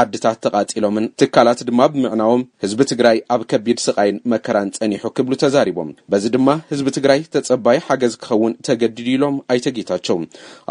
ዓድታት ተቓፂሎምን ትካላት ድማ ብምዕናዎም ህዝቢ ትግራይ ኣብ ከቢድ ስቓይን መከራን ፀኒሑ ክብሉ ተዛሪቦም። በዚ ድማ ህዝቢ ትግራይ ተፀባዪ ሓገዝ ክኸውን ተገዲዱ እዩ ኢሎም ኣይተ ጌታቸው።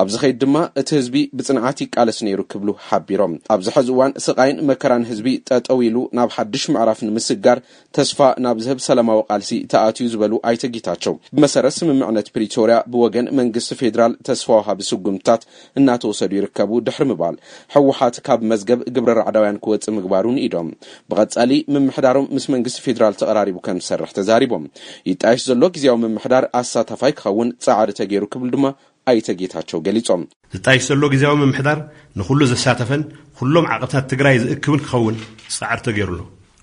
ኣብዚ ከይዲ ድማ እቲ ህዝቢ ብፅንዓት ይቃለስ ነይሩ ክብሉ ሓቢሮም። ኣብዚ ሐዚ እዋን ስቓይን መከራን ህዝቢ ጠጠው ኢሉ ናብ ሓዱሽ ምዕራፍ ንምስግጋር ተስፋ ናብ ዝህብ ሰላማዊ ቃልሲ ተኣትዩ ዝበሉ ኣይተ ጌታቸው፣ ብመሰረት ስምምዕነት ፕሪቶርያ ብወገን መንግስቲ ፌዴራል ተስፋ ወሃቢ ስጉምትታት እናተወሰዱ ይርከቡ ድሕሪ ምባል፣ ህወሓት ካብ መዝገብ ግብረ ራዕዳውያን ክወፅእ ምግባሩ ንኢዶም። ብቐፃሊ ምምሕዳሮም ምስ መንግስቲ ፌዴራል ተቐራሪቡ ከምዝሰርሕ ተዛሪቦም። ይጣየሽ ዘሎ ግዝያዊ ምምሕዳር ኣሳታፋይ ክኸውን ፃዕሪ ተገይሩ ክብሉ ድማ ኣይተ ጌታቸው ገሊፆም። ዝጣይሽ ዘሎ ግዝያዊ ምምሕዳር ንኹሉ ዘሳተፈን ኩሎም ዓቕብታት ትግራይ ዝእክብን ክኸውን ፃዕሪ ተገይሩ ኣሎ።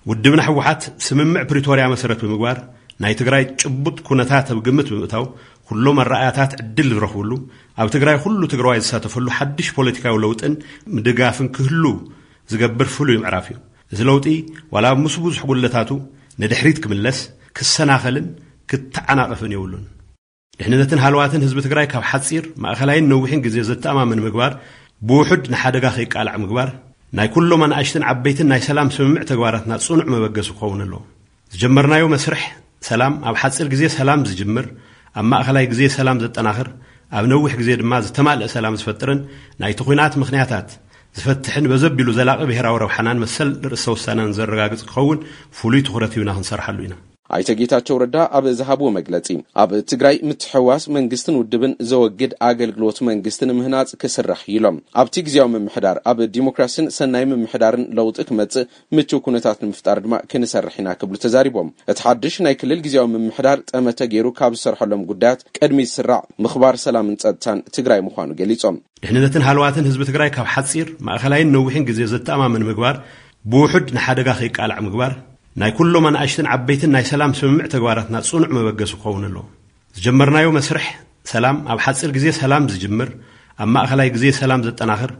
ውድብና ህወሓት ስምምዕ ፕሪቶርያ መሰረት ብምግባር ናይ ትግራይ ጭቡጥ ኩነታት ኣብ ግምት ብምእታው ኩሎም ኣረኣእያታት ዕድል ዝረኽብሉ ኣብ ትግራይ ኩሉ ትግራዋይ ዝሳተፈሉ ሓድሽ ፖለቲካዊ ለውጥን ምድጋፍን ክህሉ ዝገብር ፍሉይ ምዕራፍ እዩ። እዚ ለውጢ ዋላ ኣብ ምስ ብዙሕ ጉድለታቱ ንድሕሪት ክምለስ፣ ክሰናኸልን ክተዓናቐፍን የብሉን። ድሕንነትን ሃለዋትን ህዝቢ ትግራይ ካብ ሓፂር፣ ማእኸላይን ነዊሕን ግዜ ዘተኣማምን ምግባር፣ ብውሑድ ንሓደጋ ከይቃላዕ ምግባር፣ ናይ ኩሎም ኣናእሽትን ዓበይትን ናይ ሰላም ስምምዕ ተግባራትና ፅኑዕ መበገሲ ክኸውን ኣለዎ። ዝጀመርናዮ መስርሕ ሰላም ኣብ ሓፂር ግዜ ሰላም ዝጅምር፣ ኣብ ማእኸላይ ግዜ ሰላም ዘጠናኽር፣ ኣብ ነዊሕ ግዜ ድማ ዝተማልእ ሰላም ዝፈጥርን ናይቲ ኹናት ምኽንያታት ዝፈትሕን በዘቢሉ ዘላቒ ብሄራዊ ረብሓናን መሰል ርእሰ ውሳነን ዘረጋግፅ ክኸውን ፍሉይ ትኹረት ሂብና ክንሰርሓሉ ኢና። ኣይተ ጌታቸው ረዳ ኣብ ዝሃብዎ መግለፂ፣ ኣብ ትግራይ ምትሕውዋስ መንግስትን ውድብን ዘወግድ ኣገልግሎት መንግስቲ ንምህናፅ ክስራሕ እዩ ኢሎም። ኣብቲ ግዝያዊ ምምሕዳር ኣብ ዲሞክራሲን ሰናይ ምምሕዳርን ለውጢ ክመፅእ ምችው ኩነታት ንምፍጣር ድማ ክንሰርሕ ኢና ክብሉ ተዛሪቦም። እቲ ሓድሽ ናይ ክልል ግዝያዊ ምምሕዳር ጠመተ ገይሩ ካብ ዝሰርሐሎም ጉዳያት ቅድሚ ዝስራዕ ምኽባር ሰላምን ፀጥታን ትግራይ ምዃኑ ገሊፆም። ድሕንነትን ሃለዋትን ህዝቢ ትግራይ ካብ ሓፂር፣ ማእኸላይን ነዊሕን ግዜ ዘተኣማምን ምግባር፣ ብውሑድ ንሓደጋ ከይቃላዕ ምግባር፣ ናይ ኩሎም ኣናእሽትን ዓበይትን ናይ ሰላም ስምምዕ ተግባራትና ጽኑዕ መበገሲ ክኸውን ኣለዎ። ዝጀመርናዮ መስርሕ ሰላም ኣብ ሓጺር ግዜ ሰላም ዝጅምር፣ ኣብ ማእኸላይ ግዜ ሰላም ዘጠናኽር፣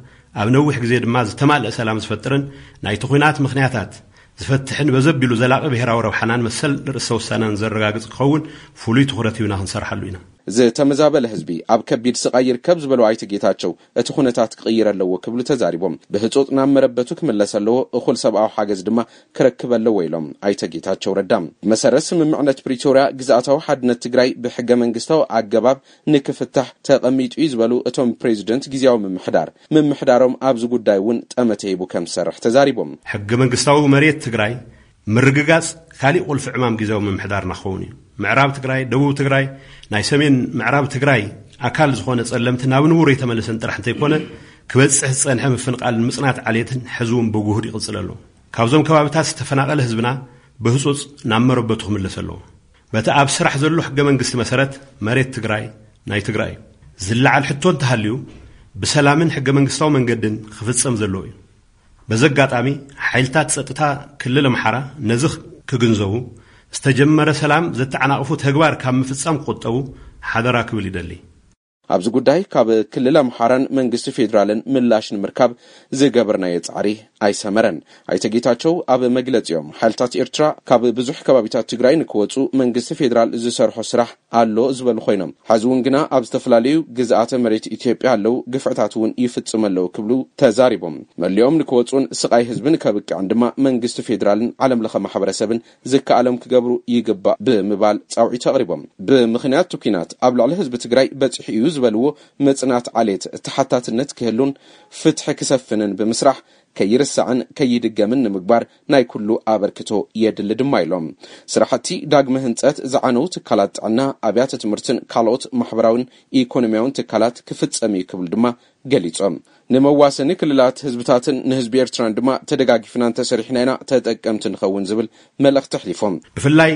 ኣብ ነዊሕ ግዜ ድማ ዝተማልእ ሰላም ዝፈጥርን ናይቲ ኹናት ምኽንያታት ዝፈትሕን በዘቢሉ ዘላቒ ብሄራዊ ረብሓናን መሰል ርእሰ ውሳነን ዘረጋግጽ ክኸውን ፍሉይ ትኹረት ሂብና ክንሰርሓሉ ኢና። ዝተመዛበለ ህዝቢ ኣብ ከቢድ ስቓይ ይርከብ ዝበሉ ኣይተ ጌታቸው፣ እቲ ኩነታት ክቕይር ኣለዎ ክብሉ ተዛሪቦም። ብህፁፅ ናብ መረበቱ ክምለስ ኣለዎ፣ እኹል ሰብኣዊ ሓገዝ ድማ ክረክብ ኣለዎ ኢሎም ኣይተ ጌታቸው ረዳ። ብመሰረት ስምምዕነት ፕሪቶርያ ግዝኣታዊ ሓድነት ትግራይ ብሕገ መንግስታዊ ኣገባብ ንክፍታሕ ተቐሚጡ ኢዩ ዝበሉ እቶም ፕሬዚደንት ጊዜያዊ ምምሕዳር፣ ምምሕዳሮም ኣብዚ ጉዳይ እውን ጠመተ ሂቡ ከምዝሰርሕ ተዛሪቦም። ሕገ መንግስታዊ መሬት ትግራይ ምርግጋፅ ካሊእ ቁልፊ ዕማም ጊዚያዊ ምምሕዳርና ክኸውን እዩ። ምዕራብ ትግራይ፣ ደቡብ ትግራይ፣ ናይ ሰሜን ምዕራብ ትግራይ ኣካል ዝኾነ ፀለምቲ ናብ ንቡር ኣይተመለሰን ጥራሕ እንተይኮነ ክበፅሕ ዝፀንሐ ምፍንቓልን ምፅናት ዓሌትን ሕዚ እውን ብጉሁድ ይቕፅል ኣሎ። ካብዞም ከባቢታት ዝተፈናቐለ ህዝብና ብህፁፅ ናብ መረበቱ ክምለስ ኣለዎ። በቲ ኣብ ስራሕ ዘሎ ሕገ መንግስቲ መሰረት መሬት ትግራይ ናይ ትግራይ እዩ። ዝለዓል ሕቶ እንተሃልዩ ብሰላምን ሕገ መንግስታዊ መንገድን ክፍፀም ዘለዎ እዩ። በዚ ኣጋጣሚ ሓይልታት ፀጥታ ክልል ኣምሓራ ነዚ ክግንዘቡ፣ ዝተጀመረ ሰላም ዘተዓናቕፉ ተግባር ካብ ምፍፃም ክቑጠቡ ሓደራ ክብል ይደሊ። ኣብዚ ጉዳይ ካብ ክልል ኣምሓራን መንግስቲ ፌዴራልን ምላሽ ንምርካብ ዝገበርናዮ ፃዕሪ ኣይሰመረን። ኣይተ ጌታቸው ኣብ መግለፂኦም ሓይልታት ኤርትራ ካብ ብዙሕ ከባቢታት ትግራይ ንክወፁ መንግስቲ ፌዴራል ዝሰርሖ ስራሕ፣ ኣሎ ዝበሉ ኮይኖም ሐዚ እውን ግና ኣብ ዝተፈላለዩ ግዝኣተ መሬት ኢትዮጵያ ኣለው ግፍዕታት እውን ይፍፅሙ ኣለው ክብሉ ተዛሪቦም። መሊኦም ንክወፁን ስቓይ ህዝቢ ንከብቅዕን ድማ መንግስቲ ፌዴራልን ዓለም ለኸ ማሕበረሰብን ዝከኣሎም ክገብሩ ይግባእ ብምባል ፃውዒት ኣቕሪቦም። ብምኽንያት እቲ ኲናት ኣብ ልዕሊ ህዝቢ ትግራይ በፂሑ እዩ ዝበልዎ ምፅናት ዓሌት ተሓታትነት ክህሉን ፍትሒ ክሰፍንን ብምስራሕ ከይርሳዕን ከይድገምን ንምግባር ናይ ኩሉ ኣበርክቶ የድሊ ድማ ኢሎም። ስራሕቲ ዳግመ ህንፀት ዝዓነዉ ትካላት ጥዕና፣ ኣብያተ ትምህርትን ካልኦት ማሕበራዊን ኢኮኖሚያዊን ትካላት ክፍፀም እዩ ክብሉ ድማ ገሊፆም። ንመዋሰኒ ክልላት ህዝብታትን ንህዝቢ ኤርትራን ድማ ተደጋጊፍና እንተሰሪሕና ኢና ተጠቀምቲ ንኸውን ዝብል መልእኽቲ ኣሕሊፎም። ብፍላይ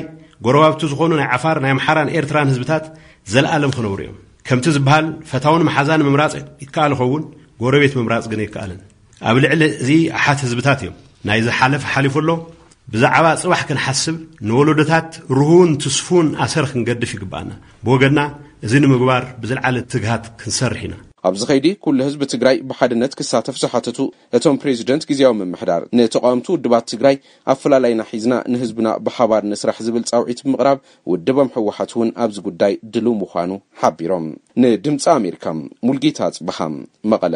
ጎረባብቲ ዝኾኑ ናይ ዓፋር፣ ናይ ኣምሓራን ኤርትራን ህዝብታት ዘለኣለም ክነብሩ እዮም። ከምቲ ዝበሃል ፈታውን መሓዛን ምምራፅ ይከኣል ይኸውን፣ ጎረቤት ምምራፅ ግን ኣይከኣልን። ኣብ ልዕሊ እዚ ኣሓት ህዝብታት እዮም። ናይ ዝሓለፈ ሓሊፉ ኣሎ፣ ብዛዕባ ጽባሕ ክንሓስብ ንወለዶታት ርሁውን ትስፉውን ኣሰር ክንገድፍ ይግብኣና። ብወገንና እዚ ንምግባር ብዝልዓለ ትግሃት ክንሰርሕ ኢና። ኣብዚ ከይዲ ኩሉ ህዝቢ ትግራይ ብሓድነት ክሳተፍ ዝሓተቱ እቶም ፕሬዚደንት ግዝያዊ ምምሕዳር፣ ንተቓወምቲ ውድባት ትግራይ ኣፈላላይና ሒዝና ንህዝብና ብሓባር ንስራሕ ዝብል ፃውዒት ብምቕራብ ውድቦም ህወሓት እውን ኣብዚ ጉዳይ ድልው ምዃኑ ሓቢሮም። ንድምፂ ኣሜሪካ ሙልጌታ ኣፅበሃ መቐለ።